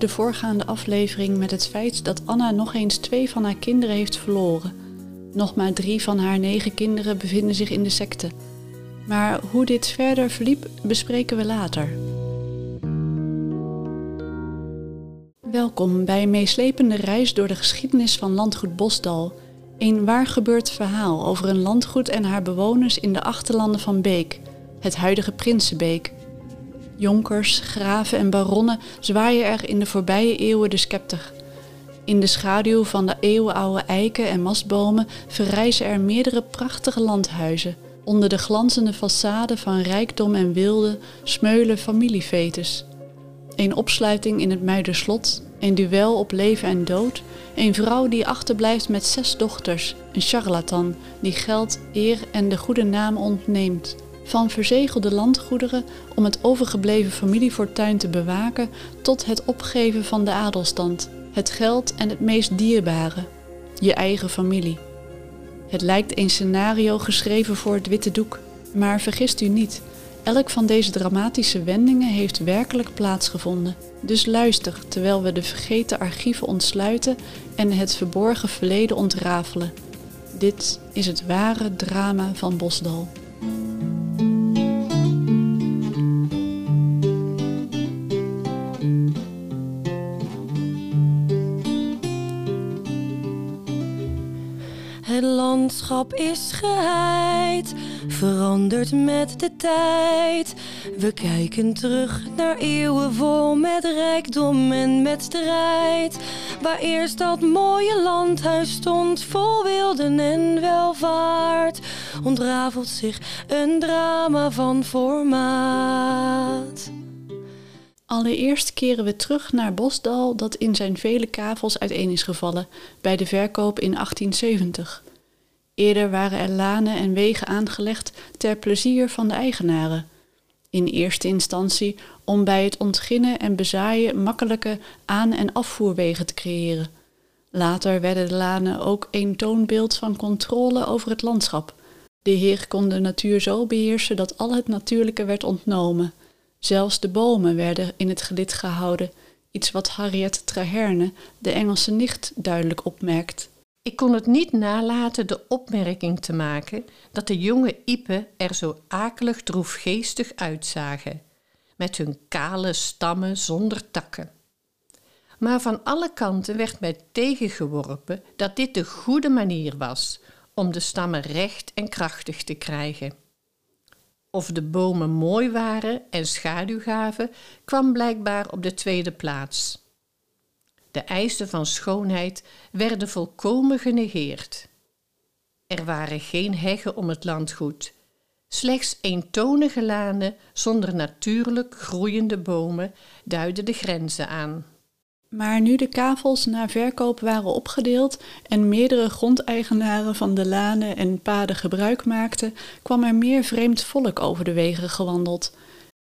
de voorgaande aflevering met het feit dat Anna nog eens twee van haar kinderen heeft verloren. Nog maar drie van haar negen kinderen bevinden zich in de secte. Maar hoe dit verder verliep, bespreken we later. Welkom bij een meeslepende reis door de geschiedenis van landgoed Bosdal. Een waar gebeurd verhaal over een landgoed en haar bewoners in de achterlanden van Beek, het huidige Prinsenbeek. Jonkers, graven en baronnen zwaaien er in de voorbije eeuwen de scepter. In de schaduw van de eeuwenoude eiken en mastbomen verrijzen er meerdere prachtige landhuizen. Onder de glanzende façade van rijkdom en wilde smeulen familievetes. Een opsluiting in het Muiderslot, een duel op leven en dood, een vrouw die achterblijft met zes dochters, een charlatan die geld, eer en de goede naam ontneemt. Van verzegelde landgoederen om het overgebleven familiefortuin te bewaken tot het opgeven van de adelstand, het geld en het meest dierbare, je eigen familie. Het lijkt een scenario geschreven voor het witte doek, maar vergist u niet. Elk van deze dramatische wendingen heeft werkelijk plaatsgevonden. Dus luister terwijl we de vergeten archieven ontsluiten en het verborgen verleden ontrafelen. Dit is het ware drama van Bosdal. Het landschap is geheid, verandert met de tijd. We kijken terug naar eeuwen vol met rijkdom en met strijd. Waar eerst dat mooie landhuis stond, vol wilden en welvaart, ontrafelt zich een drama van formaat. Allereerst keren we terug naar Bosdal dat in zijn vele kavels uiteen is gevallen bij de verkoop in 1870. Eerder waren er lanen en wegen aangelegd ter plezier van de eigenaren. In eerste instantie om bij het ontginnen en bezaaien makkelijke aan- en afvoerwegen te creëren. Later werden de lanen ook een toonbeeld van controle over het landschap. De heer kon de natuur zo beheersen dat al het natuurlijke werd ontnomen. Zelfs de bomen werden in het gelid gehouden, iets wat Harriet Traherne, de Engelse nicht, duidelijk opmerkt. Ik kon het niet nalaten de opmerking te maken dat de jonge iepen er zo akelig droefgeestig uitzagen, met hun kale stammen zonder takken. Maar van alle kanten werd mij tegengeworpen dat dit de goede manier was om de stammen recht en krachtig te krijgen. Of de bomen mooi waren en schaduw gaven, kwam blijkbaar op de tweede plaats. De eisen van schoonheid werden volkomen genegeerd. Er waren geen heggen om het landgoed, slechts eentonige lanen zonder natuurlijk groeiende bomen duiden de grenzen aan. Maar nu de kavels na verkoop waren opgedeeld en meerdere grondeigenaren van de lanen en paden gebruik maakten, kwam er meer vreemd volk over de wegen gewandeld.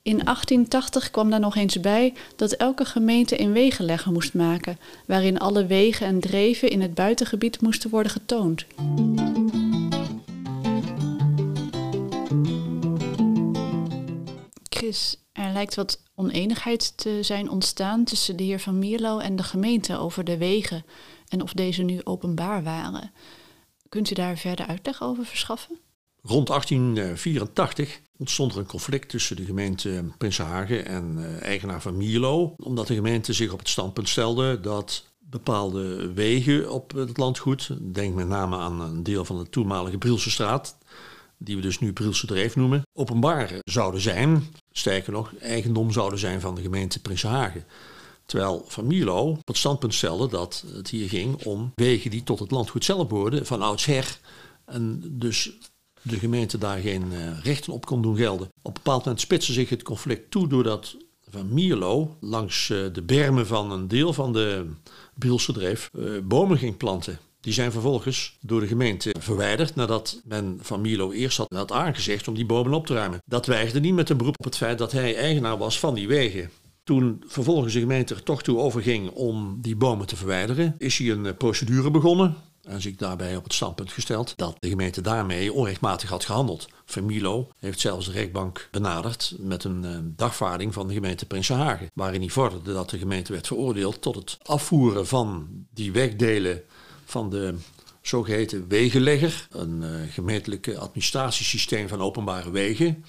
In 1880 kwam daar nog eens bij dat elke gemeente een wegenlegger moest maken, waarin alle wegen en dreven in het buitengebied moesten worden getoond. Chris, er lijkt wat oneenigheid te zijn ontstaan tussen de heer Van Mierlo en de gemeente over de wegen en of deze nu openbaar waren. Kunt u daar verder uitleg over verschaffen? Rond 1884 ontstond er een conflict tussen de gemeente Prinsenhagen en uh, eigenaar van Mierlo, omdat de gemeente zich op het standpunt stelde dat bepaalde wegen op het landgoed, denk met name aan een deel van de toenmalige Brielse straat, die we dus nu Brielse Dreef noemen, openbaar zouden zijn. Sterker nog, eigendom zouden zijn van de gemeente Prinsenhagen. Terwijl Van Mierlo op het standpunt stelde dat het hier ging om wegen die tot het landgoed zelf behoorden, van oudsher. En dus de gemeente daar geen uh, rechten op kon doen gelden. Op een bepaald moment spitste zich het conflict toe doordat Van Mierlo langs uh, de bermen van een deel van de Brielse Dreef uh, bomen ging planten. Die zijn vervolgens door de gemeente verwijderd nadat men van Milo eerst had, aangezegd om die bomen op te ruimen. Dat weigerde niet met een beroep op het feit dat hij eigenaar was van die wegen. Toen vervolgens de gemeente er toch toe overging om die bomen te verwijderen, is hij een procedure begonnen en zich daarbij op het standpunt gesteld dat de gemeente daarmee onrechtmatig had gehandeld. Van heeft zelfs de rechtbank benaderd met een uh, dagvaarding van de gemeente Prinsenhagen, waarin hij vorderde dat de gemeente werd veroordeeld tot het afvoeren van die wegdelen van de zogeheten wegenlegger, een uh, gemeentelijke administratiesysteem van openbare wegen,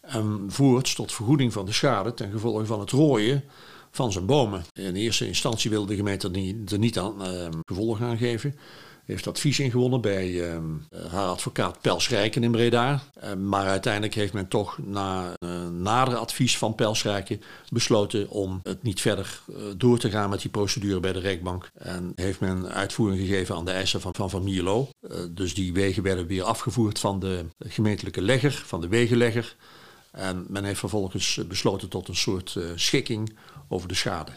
en voert tot vergoeding van de schade ten gevolge van het rooien van zijn bomen. In eerste instantie wilde de gemeente er niet, aan uh, gevolg aan geven heeft advies ingewonnen bij uh, haar advocaat Pels Rijken in Breda. Uh, maar uiteindelijk heeft men toch na uh, nader advies van Pels Rijken besloten om het niet verder door te gaan met die procedure bij de rechtbank. En heeft men uitvoering gegeven aan de eisen van Van, van Mierlo. dus die wegen werden weer afgevoerd van de gemeentelijke legger, van de wegenlegger. En men heeft vervolgens besloten tot een soort schikking over de schade.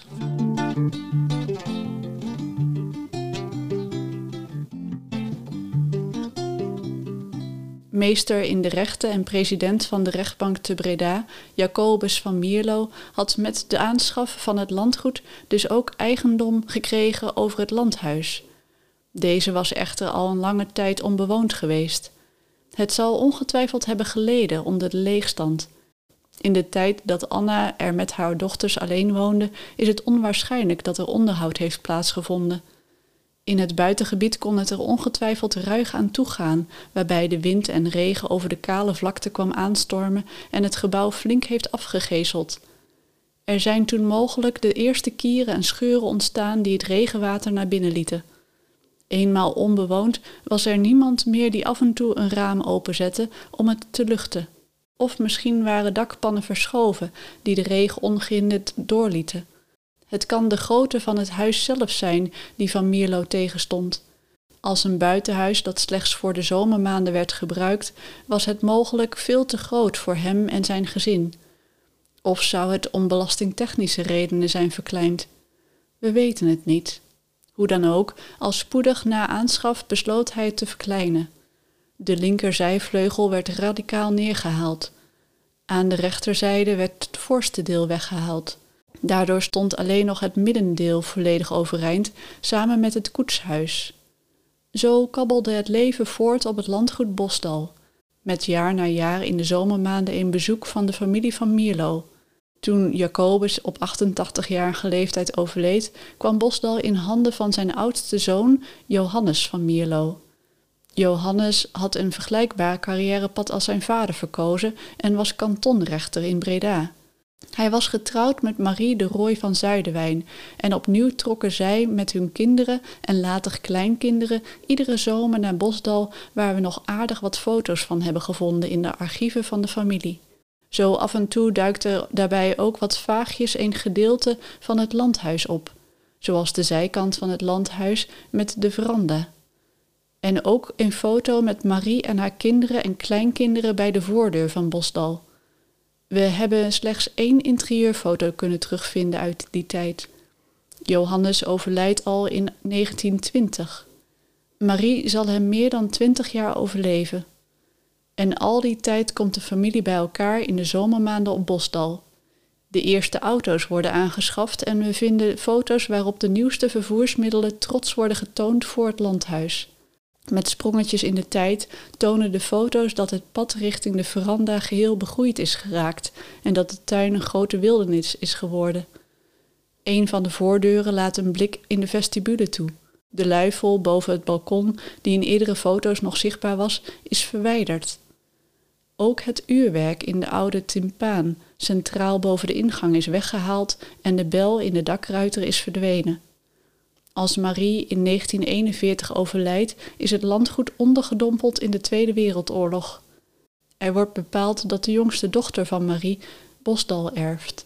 Meester in de rechten en president van de rechtbank te Breda, Jacobus van Mierlo, had met de aanschaf van het landgoed dus ook eigendom gekregen over het landhuis. Deze was echter al een lange tijd onbewoond geweest. Het zal ongetwijfeld hebben geleden onder de leegstand. In de tijd dat Anna er met haar dochters alleen woonde, is het onwaarschijnlijk dat er onderhoud heeft plaatsgevonden. In het buitengebied kon het er ongetwijfeld ruig aan toegaan, waarbij de wind en regen over de kale vlakte kwam aanstormen en het gebouw flink heeft afgegezeld. Er zijn toen mogelijk de eerste kieren en scheuren ontstaan die het regenwater naar binnen lieten. Eenmaal onbewoond was er niemand meer die af en toe een raam openzette om het te luchten. Of misschien waren dakpannen verschoven die de regen ongehinderd doorlieten. Het kan de grootte van het huis zelf zijn die van Mierlo tegenstond. Als een buitenhuis dat slechts voor de zomermaanden werd gebruikt, was het mogelijk veel te groot voor hem en zijn gezin. Of zou het om belastingtechnische redenen zijn verkleind? We weten het niet. Hoe dan ook, al spoedig na aanschaf besloot hij het te verkleinen. De linkerzijvleugel werd radicaal neergehaald. Aan de rechterzijde werd het voorste deel weggehaald. Daardoor stond alleen nog het middendeel volledig overeind, samen met het koetshuis. Zo kabbelde het leven voort op het landgoed Bosdal, met jaar na jaar in de zomermaanden een bezoek van de familie van Mierlo. Toen Jacobus op 88-jarige leeftijd overleed, kwam Bosdal in handen van zijn oudste zoon Johannes van Mierlo. Johannes had een vergelijkbaar carrièrepad als zijn vader verkozen en was kantonrechter in Breda. Hij was getrouwd met Marie de Roy van Zuiderwijn en opnieuw trokken zij met hun kinderen en later kleinkinderen iedere zomer naar Bosdal, waar we nog aardig wat foto's van hebben gevonden in de archieven van de familie. Zo af en toe duikt er daarbij ook wat vaagjes een gedeelte van het landhuis op, zoals de zijkant van het landhuis met de veranda. En ook een foto met Marie en haar kinderen en kleinkinderen bij de voordeur van Bosdal. We hebben slechts één interieurfoto kunnen terugvinden uit die tijd. Johannes overlijdt al in 1920. Marie zal hem meer dan twintig jaar overleven. En al die tijd komt de familie bij elkaar in de zomermaanden op Bosdal. De eerste auto's worden aangeschaft en we vinden foto's waarop de nieuwste vervoersmiddelen trots worden getoond voor het landhuis. Met sprongetjes in de tijd tonen de foto's dat het pad richting de veranda geheel begroeid is geraakt en dat de tuin een grote wildernis is geworden. Een van de voordeuren laat een blik in de vestibule toe. De luifel boven het balkon, die in eerdere foto's nog zichtbaar was, is verwijderd. Ook het uurwerk in de oude timpaan, centraal boven de ingang, is weggehaald en de bel in de dakruiter is verdwenen. Als Marie in 1941 overlijdt, is het landgoed ondergedompeld in de Tweede Wereldoorlog. Er wordt bepaald dat de jongste dochter van Marie Bosdal erft.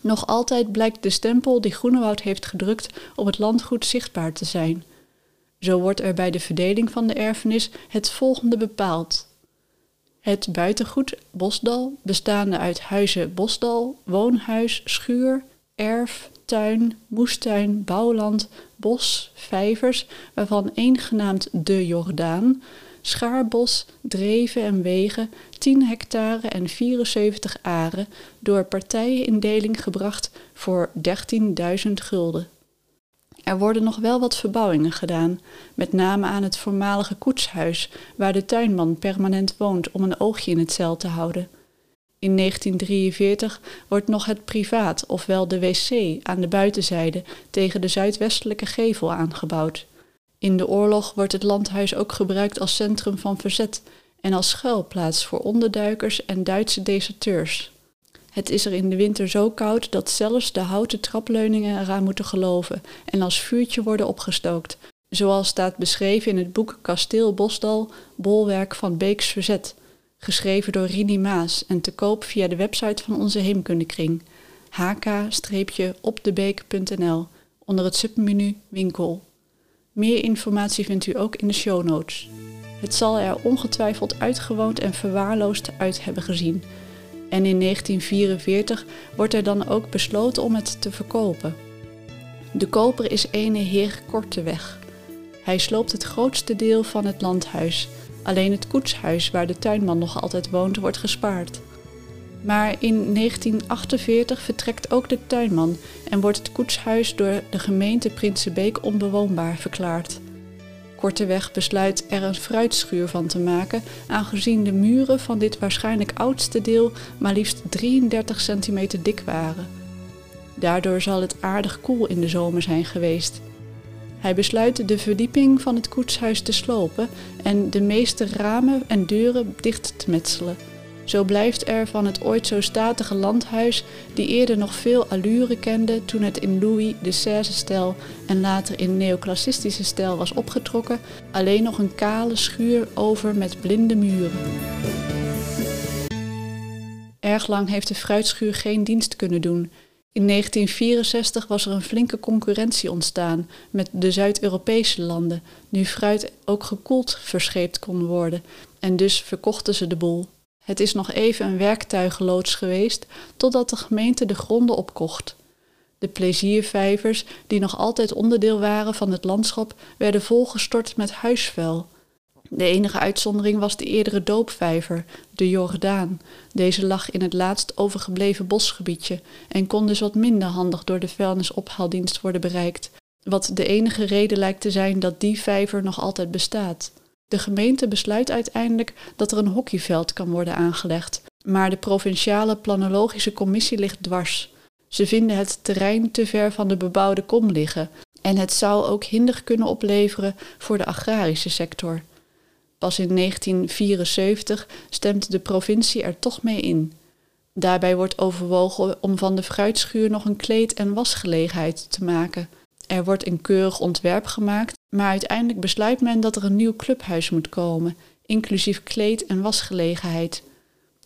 Nog altijd blijkt de stempel die Groenewoud heeft gedrukt op het landgoed zichtbaar te zijn. Zo wordt er bij de verdeling van de erfenis het volgende bepaald. Het buitengoed Bosdal, bestaande uit huizen Bosdal, woonhuis, schuur, erf, tuin, moestuin, bouwland, bos, vijvers, waarvan één genaamd de Jordaan, schaarbos, dreven en wegen, 10 hectare en 74 aren, door partijen in deling gebracht voor 13.000 gulden. Er worden nog wel wat verbouwingen gedaan, met name aan het voormalige koetshuis, waar de tuinman permanent woont om een oogje in het cel te houden. In 1943 wordt nog het privaat, ofwel de wc, aan de buitenzijde tegen de zuidwestelijke gevel aangebouwd. In de oorlog wordt het landhuis ook gebruikt als centrum van verzet en als schuilplaats voor onderduikers en Duitse deserteurs. Het is er in de winter zo koud dat zelfs de houten trapleuningen eraan moeten geloven en als vuurtje worden opgestookt, zoals staat beschreven in het boek Kasteel Bosdal, bolwerk van Beeks Verzet, geschreven door Rini Maas en te koop via de website van onze heemkundekring hk-opdebeek.nl onder het submenu winkel. Meer informatie vindt u ook in de show notes. Het zal er ongetwijfeld uitgewoond en verwaarloosd uit hebben gezien. En in 1944 wordt er dan ook besloten om het te verkopen. De koper is ene heer Korteweg. Hij sloopt het grootste deel van het landhuis. Alleen het koetshuis waar de tuinman nog altijd woont wordt gespaard. Maar in 1948 vertrekt ook de tuinman en wordt het koetshuis door de gemeente Prinsenbeek onbewoonbaar verklaard. Korteweg besluit er een fruitschuur van te maken, aangezien de muren van dit waarschijnlijk oudste deel maar liefst 33 centimeter dik waren. Daardoor zal het aardig koel in de zomer zijn geweest. Hij besluit de verdieping van het koetshuis te slopen en de meeste ramen en deuren dicht te metselen. Zo blijft er van het ooit zo statige landhuis, die eerder nog veel allure kende toen het in Louis XVI-stijl en later in neoclassistische stijl was opgetrokken, alleen nog een kale schuur over met blinde muren. Erg lang heeft de fruitschuur geen dienst kunnen doen. In 1964 was er een flinke concurrentie ontstaan met de Zuid-Europese landen, nu fruit ook gekoeld verscheept kon worden, en dus verkochten ze de boel. Het is nog even een werktuigenloods geweest totdat de gemeente de gronden opkocht. De pleziervijvers, die nog altijd onderdeel waren van het landschap, werden volgestort met huisvuil. De enige uitzondering was de eerdere doopvijver, de Jordaan. Deze lag in het laatst overgebleven bosgebiedje en kon dus wat minder handig door de vuilnisophaaldienst worden bereikt, wat de enige reden lijkt te zijn dat die vijver nog altijd bestaat. De gemeente besluit uiteindelijk dat er een hockeyveld kan worden aangelegd, maar de provinciale planologische commissie ligt dwars. Ze vinden het terrein te ver van de bebouwde kom liggen en het zou ook hinder kunnen opleveren voor de agrarische sector. Pas in 1974 stemt de provincie er toch mee in. Daarbij wordt overwogen om van de fruitschuur nog een kleed- en wasgelegenheid te maken. Er wordt een keurig ontwerp gemaakt, maar uiteindelijk besluit men dat er een nieuw clubhuis moet komen, inclusief kleed- en wasgelegenheid.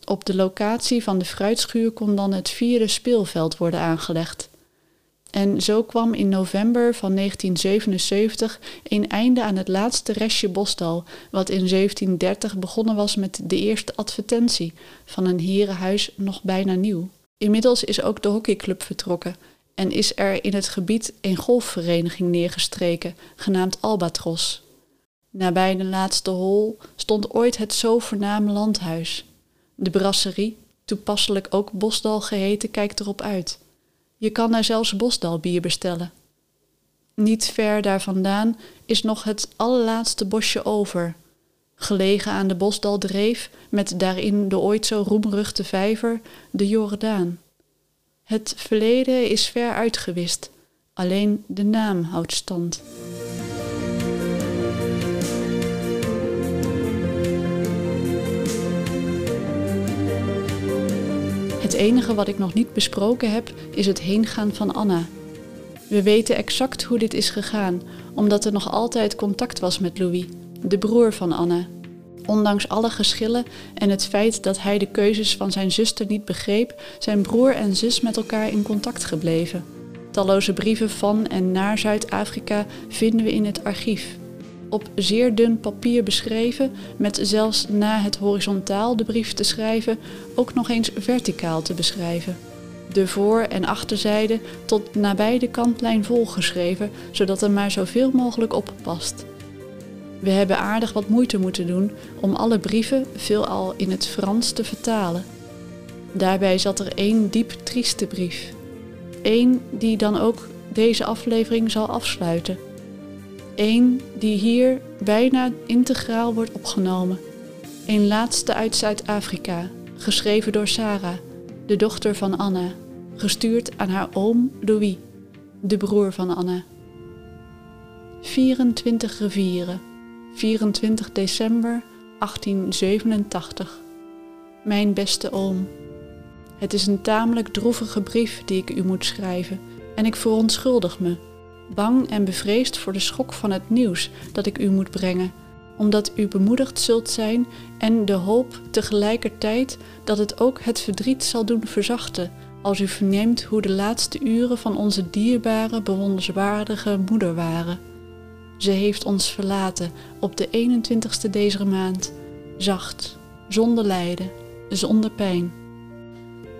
Op de locatie van de fruitschuur kon dan het vierde speelveld worden aangelegd. En zo kwam in november van 1977 een einde aan het laatste restje bosdal, wat in 1730 begonnen was met de eerste advertentie van een herenhuis nog bijna nieuw. Inmiddels is ook de hockeyclub vertrokken, en is er in het gebied een golfvereniging neergestreken, genaamd Albatros. Nabij de laatste hol stond ooit het zo voorname landhuis. De brasserie, toepasselijk ook Bosdal geheten, kijkt erop uit. Je kan daar zelfs Bosdalbier bestellen. Niet ver daar vandaan is nog het allerlaatste bosje over, gelegen aan de Bosdaldreef met daarin de ooit zo roemruchte vijver, de Jordaan. Het verleden is ver uitgewist, alleen de naam houdt stand. Het enige wat ik nog niet besproken heb is het heengaan van Anna. We weten exact hoe dit is gegaan, omdat er nog altijd contact was met Louis, de broer van Anna, Ondanks alle geschillen en het feit dat hij de keuzes van zijn zuster niet begreep, zijn broer en zus met elkaar in contact gebleven. Talloze brieven van en naar Zuid-Afrika vinden we in het archief. Op zeer dun papier beschreven, met zelfs na het horizontaal de brief te schrijven, ook nog eens verticaal te beschrijven. De voor- en achterzijde tot nabij de kantlijn volgeschreven, zodat er maar zoveel mogelijk op past. We hebben aardig wat moeite moeten doen om alle brieven, veelal in het Frans, te vertalen. Daarbij zat er één diep trieste brief. Eén die dan ook deze aflevering zal afsluiten. Eén die hier bijna integraal wordt opgenomen. Een laatste uit Zuid-Afrika, geschreven door Sarah, de dochter van Anna, gestuurd aan haar oom Louis, de broer van Anna. 24 rivieren, 24 december 1887. Mijn beste oom. Het is een tamelijk droevige brief die ik u moet schrijven en ik verontschuldig me, bang en bevreesd voor de schok van het nieuws dat ik u moet brengen, omdat u bemoedigd zult zijn en de hoop tegelijkertijd dat het ook het verdriet zal doen verzachten als u verneemt hoe de laatste uren van onze dierbare, bewonderenswaardige moeder waren. Ze heeft ons verlaten op de 21ste deze maand, zacht, zonder lijden, zonder pijn.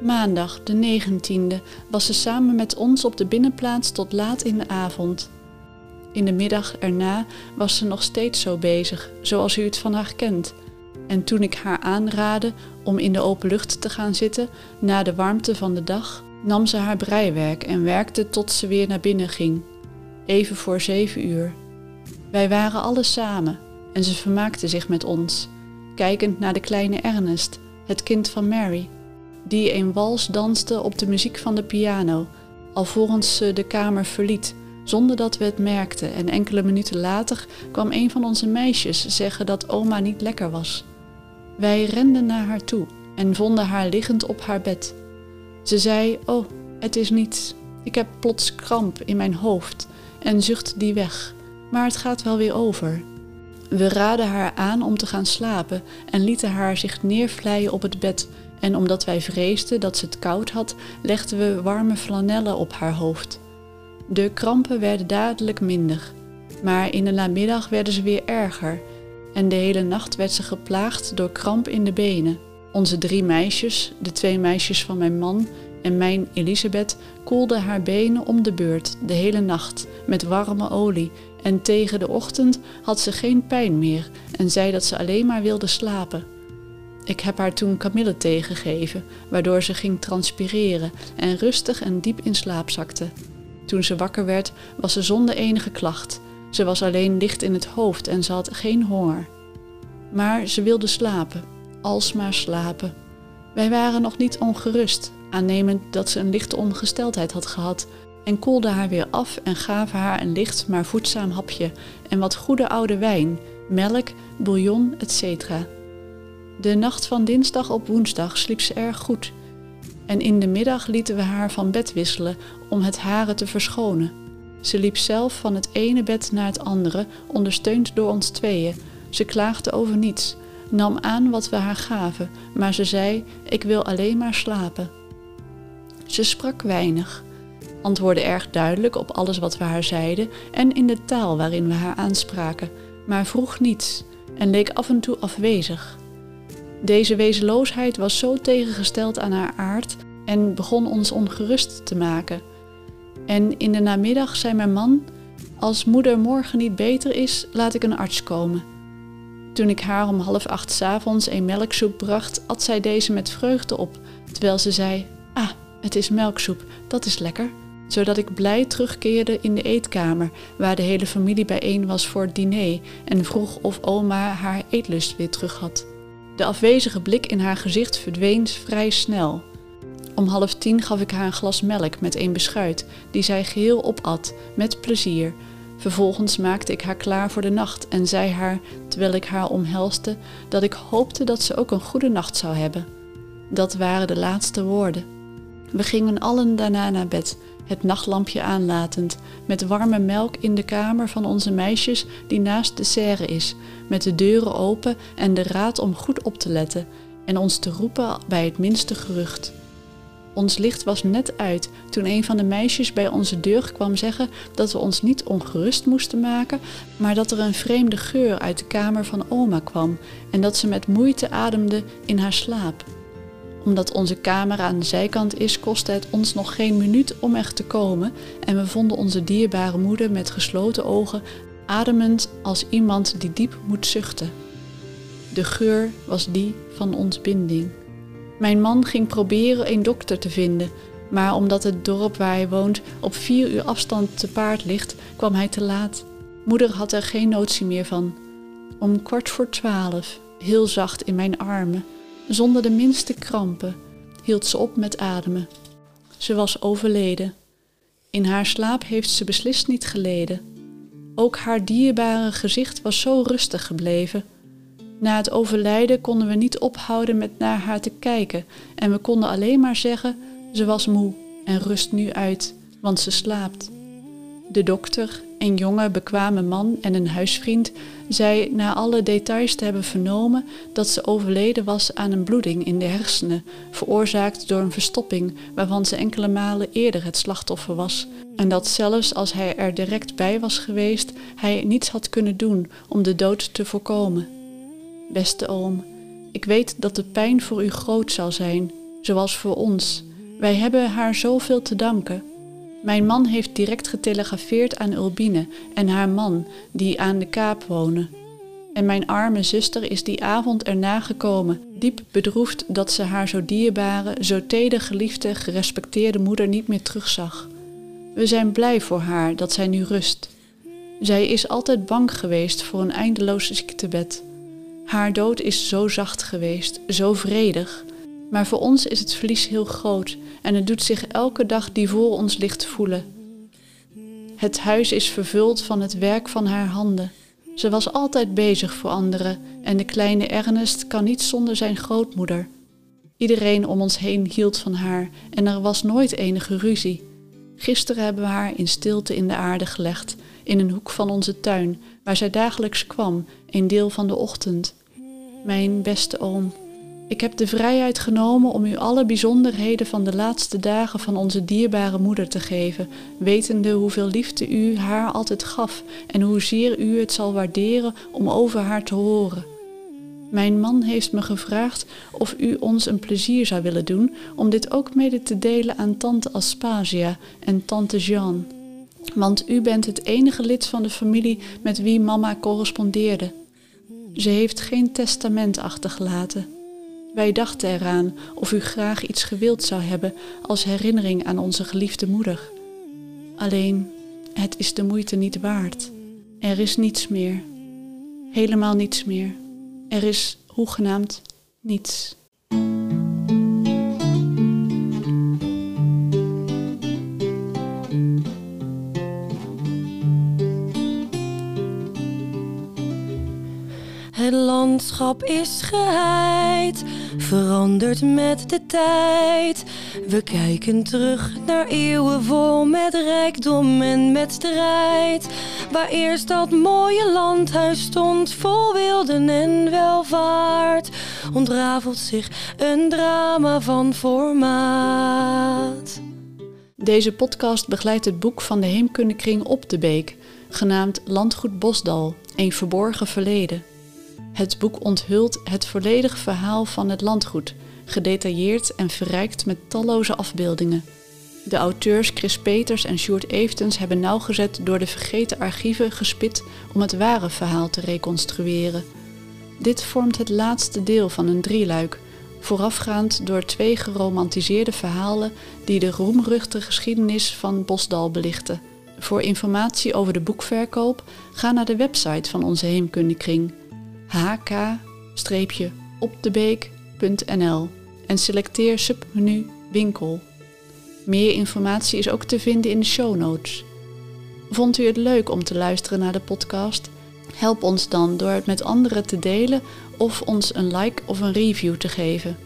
Maandag, de 19e, was ze samen met ons op de binnenplaats tot laat in de avond. In de middag erna was ze nog steeds zo bezig, zoals u het van haar kent. En toen ik haar aanraadde om in de open lucht te gaan zitten, na de warmte van de dag, nam ze haar breiwerk en werkte tot ze weer naar binnen ging. Even voor zeven uur. Wij waren alle samen en ze vermaakte zich met ons, kijkend naar de kleine Ernest, het kind van Mary, die een wals danste op de muziek van de piano, alvorens ze de kamer verliet, zonder dat we het merkten. En enkele minuten later kwam een van onze meisjes zeggen dat oma niet lekker was. Wij renden naar haar toe en vonden haar liggend op haar bed. Ze zei: Oh, het is niets. Ik heb plots kramp in mijn hoofd en zucht die weg maar het gaat wel weer over. We raden haar aan om te gaan slapen en lieten haar zich neervlijen op het bed. En omdat wij vreesden dat ze het koud had, legden we warme flanellen op haar hoofd. De krampen werden dadelijk minder, maar in de namiddag werden ze weer erger. En de hele nacht werd ze geplaagd door kramp in de benen. Onze drie meisjes, de twee meisjes van mijn man en mijn Elisabeth, koelden haar benen om de beurt de hele nacht met warme olie en tegen de ochtend had ze geen pijn meer en zei dat ze alleen maar wilde slapen. Ik heb haar toen kamillethee gegeven, waardoor ze ging transpireren en rustig en diep in slaap zakte. Toen ze wakker werd, was ze zonder enige klacht. Ze was alleen licht in het hoofd en ze had geen honger. Maar ze wilde slapen, alsmaar slapen. Wij waren nog niet ongerust, aannemend dat ze een lichte ongesteldheid had gehad en koelden haar weer af en gaven haar een licht maar voedzaam hapje en wat goede oude wijn, melk, bouillon, etc. De nacht van dinsdag op woensdag sliep ze erg goed. En in de middag lieten we haar van bed wisselen om het hare te verschonen. Ze liep zelf van het ene bed naar het andere, ondersteund door ons tweeën. Ze klaagde over niets, nam aan wat we haar gaven, maar ze zei: Ik wil alleen maar slapen. Ze sprak weinig antwoordde erg duidelijk op alles wat we haar zeiden en in de taal waarin we haar aanspraken, maar vroeg niets en leek af en toe afwezig. Deze wezenloosheid was zo tegengesteld aan haar aard en begon ons ongerust te maken. En in de namiddag zei mijn man: Als moeder morgen niet beter is, laat ik een arts komen. Toen ik haar om half acht s avonds een melksoep bracht, at zij deze met vreugde op, terwijl ze zei: Ah, het is melksoep, dat is lekker zodat ik blij terugkeerde in de eetkamer, waar de hele familie bijeen was voor het diner en vroeg of oma haar eetlust weer terug had. De afwezige blik in haar gezicht verdween vrij snel. Om half tien gaf ik haar een glas melk met een beschuit, die zij geheel opat, met plezier. Vervolgens maakte ik haar klaar voor de nacht en zei haar, terwijl ik haar omhelste, dat ik hoopte dat ze ook een goede nacht zou hebben. Dat waren de laatste woorden. We gingen allen daarna naar bed het nachtlampje aanlatend, met warme melk in de kamer van onze meisjes die naast de serre is, met de deuren open en de raad om goed op te letten en ons te roepen bij het minste gerucht. Ons licht was net uit toen een van de meisjes bij onze deur kwam zeggen dat we ons niet ongerust moesten maken, maar dat er een vreemde geur uit de kamer van oma kwam en dat ze met moeite ademde in haar slaap omdat onze kamer aan de zijkant is, kostte het ons nog geen minuut om er te komen en we vonden onze dierbare moeder met gesloten ogen ademend als iemand die diep moet zuchten. De geur was die van ontbinding. Mijn man ging proberen een dokter te vinden, Maar omdat het dorp waar hij woont op vier uur afstand te paard ligt, kwam hij te laat. Moeder had er geen notie meer van. Om kwart voor twaalf, heel zacht in mijn armen, zonder de minste krampen, hield ze op met ademen. Ze was overleden. In haar slaap heeft ze beslist niet geleden. Ook haar dierbare gezicht was zo rustig gebleven. Na het overlijden konden we niet ophouden met naar haar te kijken en we konden alleen maar zeggen: ze was moe en rust nu uit, want ze slaapt. De dokter, een jonge, bekwame man en een huisvriend, zei na alle details te hebben vernomen dat ze overleden was aan een bloeding in de hersenen, veroorzaakt door een verstopping waarvan ze enkele malen eerder het slachtoffer was, en dat zelfs als hij er direct bij was geweest, hij niets had kunnen doen om de dood te voorkomen. Beste oom, ik weet dat de pijn voor u groot zal zijn, zoals voor ons. Wij hebben haar zoveel te danken. Mijn man heeft direct getelegrafeerd aan Ulbine en haar man, die aan de kaap wonen. En mijn arme zuster is die avond erna gekomen, diep bedroefd dat ze haar zo dierbare, zo teder geliefde, gerespecteerde moeder niet meer terugzag. We zijn blij voor haar dat zij nu rust. Zij is altijd bang geweest voor een eindeloos ziektebed. Haar dood is zo zacht geweest, zo vredig. Maar voor ons is het verlies heel groot en het doet zich elke dag die voor ons ligt voelen. Het huis is vervuld van het werk van haar handen. Ze was altijd bezig voor anderen en de kleine Ernest kan niet zonder zijn grootmoeder. Iedereen om ons heen hield van haar en er was nooit enige ruzie. Gisteren hebben we haar in stilte in de aarde gelegd, in een hoek van onze tuin, waar zij dagelijks kwam, een deel van de ochtend. Mijn beste oom, ik heb de vrijheid genomen om u alle bijzonderheden van de laatste dagen van onze dierbare moeder te geven, wetende hoeveel liefde u haar altijd gaf en hoezeer u het zal waarderen om over haar te horen. Mijn man heeft me gevraagd of u ons een plezier zou willen doen om dit ook mede te delen aan tante Aspasia en tante Jean. Want u bent het enige lid van de familie met wie mama correspondeerde. Ze heeft geen testament achtergelaten. Wij dachten eraan of u graag iets gewild zou hebben als herinnering aan onze geliefde moeder. Alleen, het is de moeite niet waard. Er is niets meer. Helemaal niets meer. Er is hoegenaamd niets. Het landschap is geheid, verandert met de tijd. We kijken terug naar eeuwen vol met rijkdom en met strijd. Waar eerst dat mooie landhuis stond, vol wilden en welvaart, ontrafelt zich een drama van formaat. Deze podcast begeleidt het boek van de Heemkundekring Op de Beek, genaamd Landgoed Bosdal, een verborgen verleden. Het boek onthult het volledige verhaal van het landgoed, gedetailleerd en verrijkt met talloze afbeeldingen. De auteurs Chris Peters en Sjoerd Evens hebben nauwgezet door de vergeten archieven gespit om het ware verhaal te reconstrueren. Dit vormt het laatste deel van een drieluik, voorafgaand door twee geromantiseerde verhalen die de roemruchte geschiedenis van Bosdal belichten. Voor informatie over de boekverkoop ga naar de website van onze heemkundekring hk-opdebeek.nl en selecteer submenu winkel. Meer informatie is ook te vinden in de show notes. Vond u het leuk om te luisteren naar de podcast? Help ons dan door het met anderen te delen of ons een like of een review te geven.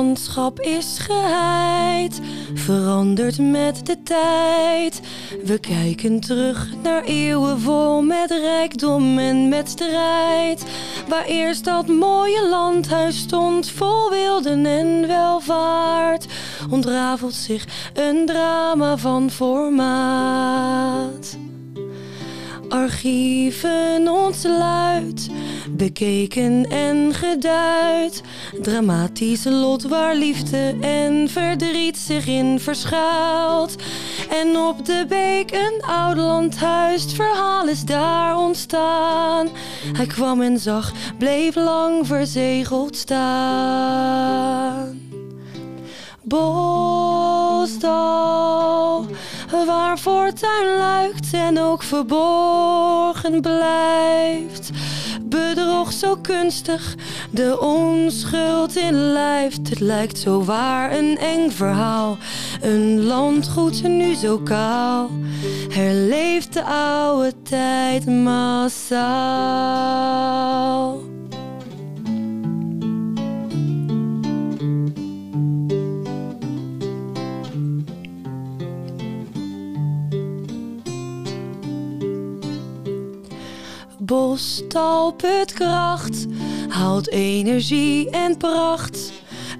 Landschap is geheid, verandert met de tijd. We kijken terug naar eeuwen vol met rijkdom en met strijd. Waar eerst dat mooie landhuis stond, vol wilden en welvaart, ontrafelt zich een drama van formaat. Archieven ontsluit, bekeken en geduid. Dramatisch lot waar liefde en verdriet zich in verschuilt. En op de beek een oud landhuis, het verhaal is daar ontstaan. Hij kwam en zag, bleef lang verzegeld staan. Bosdal, waar voortuin luikt en ook verborgen blijft. Bedrog zo kunstig, de onschuld in lijft. Het lijkt zo waar een eng verhaal. Een landgoed nu zo kaal. Herleeft de oude tijd massaal. Bos talput kracht, haalt energie en pracht.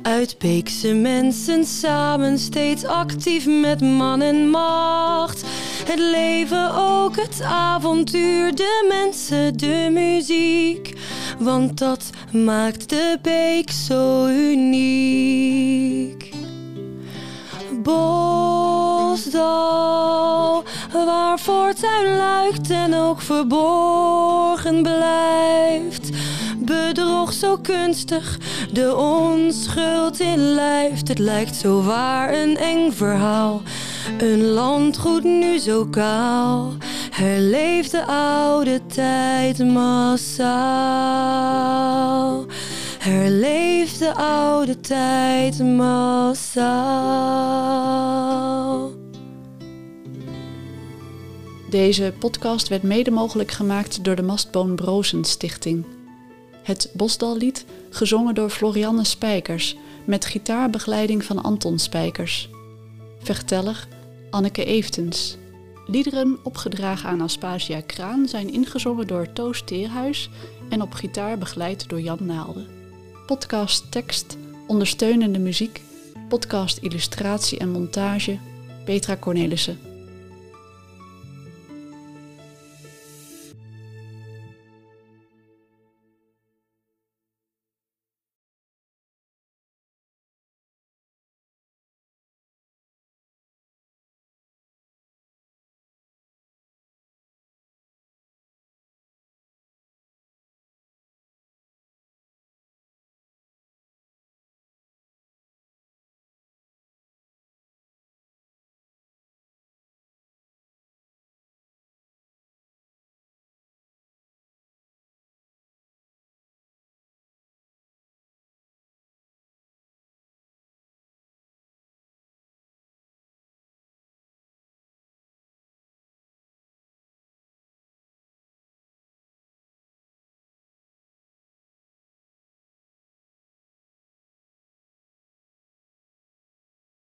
Uit Beekse mensen samen steeds actief met man en macht. Het leven ook, het avontuur, de mensen, de muziek. Want dat maakt de beek zo uniek. Bosdal, waar voortuin luikt en ook verborgen blijft. Bedrog zo kunstig, de onschuld in lijft. Het lijkt zo waar een eng verhaal. Een landgoed nu zo kaal. Herleeft de oude tijd massaal. Herleeft de oude tijd massaal. Deze podcast werd mede mogelijk gemaakt door de Mastboom Brozen Stichting. Het Bosdallied, gezongen door Florianne Spijkers, met gitaarbegeleiding van Anton Spijkers. Verteller Anneke Eftens. Liederen opgedragen aan Aspasia Kraan zijn ingezongen door Toos Teerhuis en op gitaar begeleid door Jan Naalde. Podcast tekst, ondersteunende muziek, podcast illustratie en montage Petra Cornelissen.